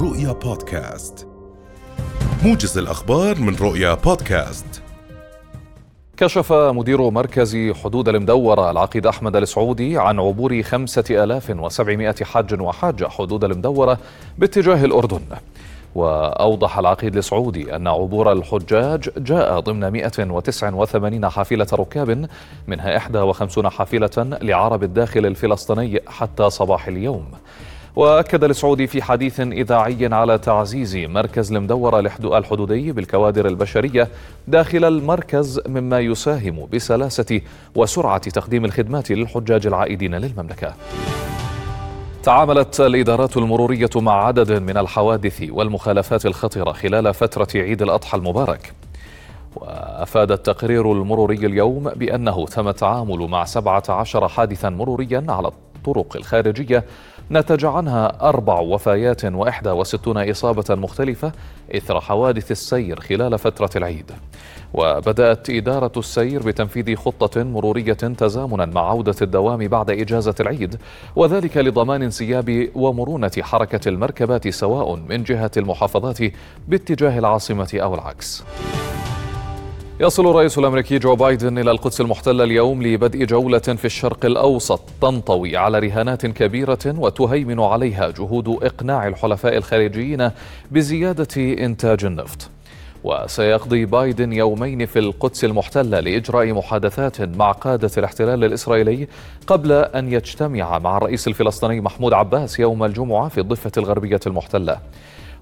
رؤيا بودكاست. موجز الأخبار من رؤيا بودكاست. كشف مدير مركز حدود المدورة العقيد أحمد السعودي عن عبور خمسة آلاف وسبعمائة حاج وحاجة حدود المدورة باتجاه الأردن. وأوضح العقيد السعودي أن عبور الحجاج جاء ضمن 189 حافلة ركاب منها 51 حافلة لعرب الداخل الفلسطيني حتى صباح اليوم. وأكد السعودي في حديث إذاعي على تعزيز مركز المدورة الحدودي بالكوادر البشرية داخل المركز مما يساهم بسلاسة وسرعة تقديم الخدمات للحجاج العائدين للمملكة. تعاملت الإدارات المرورية مع عدد من الحوادث والمخالفات الخطره خلال فترة عيد الأضحى المبارك. وأفاد التقرير المروري اليوم بأنه تم التعامل مع 17 حادثا مروريا على الطرق الخارجية نتج عنها أربع وفيات وإحدى وستون إصابة مختلفة إثر حوادث السير خلال فترة العيد. وبدأت إدارة السير بتنفيذ خطة مرورية تزامنا مع عودة الدوام بعد إجازة العيد وذلك لضمان انسياب ومرونة حركة المركبات سواء من جهة المحافظات باتجاه العاصمة أو العكس. يصل الرئيس الأمريكي جو بايدن إلى القدس المحتلة اليوم لبدء جولة في الشرق الأوسط تنطوي على رهانات كبيرة وتهيمن عليها جهود إقناع الحلفاء الخارجيين بزيادة إنتاج النفط. وسيقضي بايدن يومين في القدس المحتلة لإجراء محادثات مع قادة الاحتلال الإسرائيلي قبل أن يجتمع مع الرئيس الفلسطيني محمود عباس يوم الجمعة في الضفة الغربية المحتلة.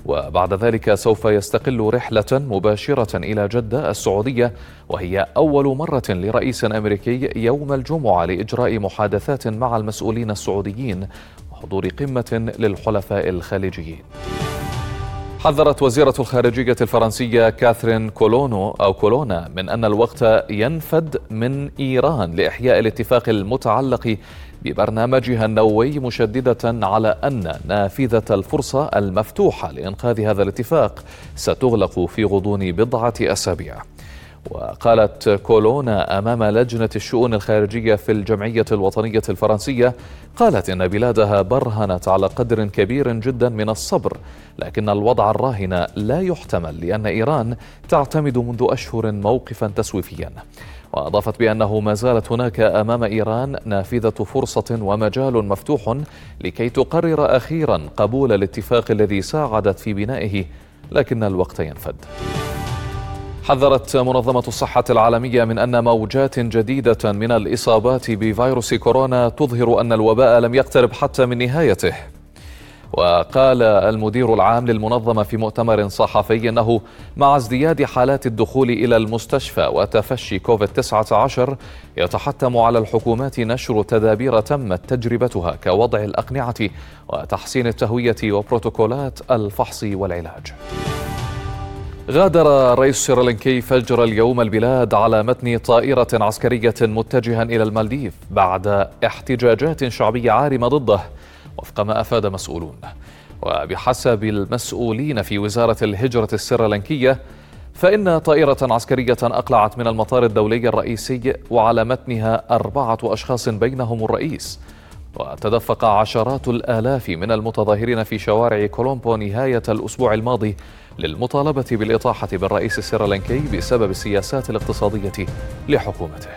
وبعد ذلك سوف يستقل رحلة مباشرة إلى جدة السعودية وهي أول مرة لرئيس أمريكي يوم الجمعة لإجراء محادثات مع المسؤولين السعوديين وحضور قمة للحلفاء الخليجيين. حذرت وزيرة الخارجية الفرنسية كاثرين كولونو أو كولونا من أن الوقت ينفد من إيران لإحياء الاتفاق المتعلق ببرنامجها النووي مشددة على أن نافذة الفرصة المفتوحة لإنقاذ هذا الاتفاق ستغلق في غضون بضعة أسابيع. وقالت كولونا أمام لجنة الشؤون الخارجية في الجمعية الوطنية الفرنسية قالت إن بلادها برهنت على قدر كبير جدا من الصبر لكن الوضع الراهن لا يحتمل لأن إيران تعتمد منذ أشهر موقفا تسويفيا. وأضافت بأنه ما زالت هناك أمام إيران نافذة فرصة ومجال مفتوح لكي تقرر أخيرا قبول الاتفاق الذي ساعدت في بنائه لكن الوقت ينفد. حذرت منظمة الصحة العالمية من أن موجات جديدة من الإصابات بفيروس كورونا تظهر أن الوباء لم يقترب حتى من نهايته وقال المدير العام للمنظمة في مؤتمر صحفي أنه مع ازدياد حالات الدخول إلى المستشفى وتفشي كوفيد 19 يتحتم على الحكومات نشر تدابير تمت تجربتها كوضع الأقنعة وتحسين التهوية وبروتوكولات الفحص والعلاج. غادر الرئيس السريلانكي فجر اليوم البلاد على متن طائرة عسكرية متجها إلى المالديف بعد احتجاجات شعبية عارمة ضده وفق ما أفاد مسؤولون. وبحسب المسؤولين في وزارة الهجرة السريلانكية فإن طائرة عسكرية أقلعت من المطار الدولي الرئيسي وعلى متنها أربعة أشخاص بينهم الرئيس. وتدفق عشرات الآلاف من المتظاهرين في شوارع كولومبو نهاية الأسبوع الماضي للمطالبة بالإطاحة بالرئيس السريلانكي بسبب السياسات الاقتصادية لحكومته.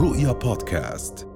رؤيا بودكاست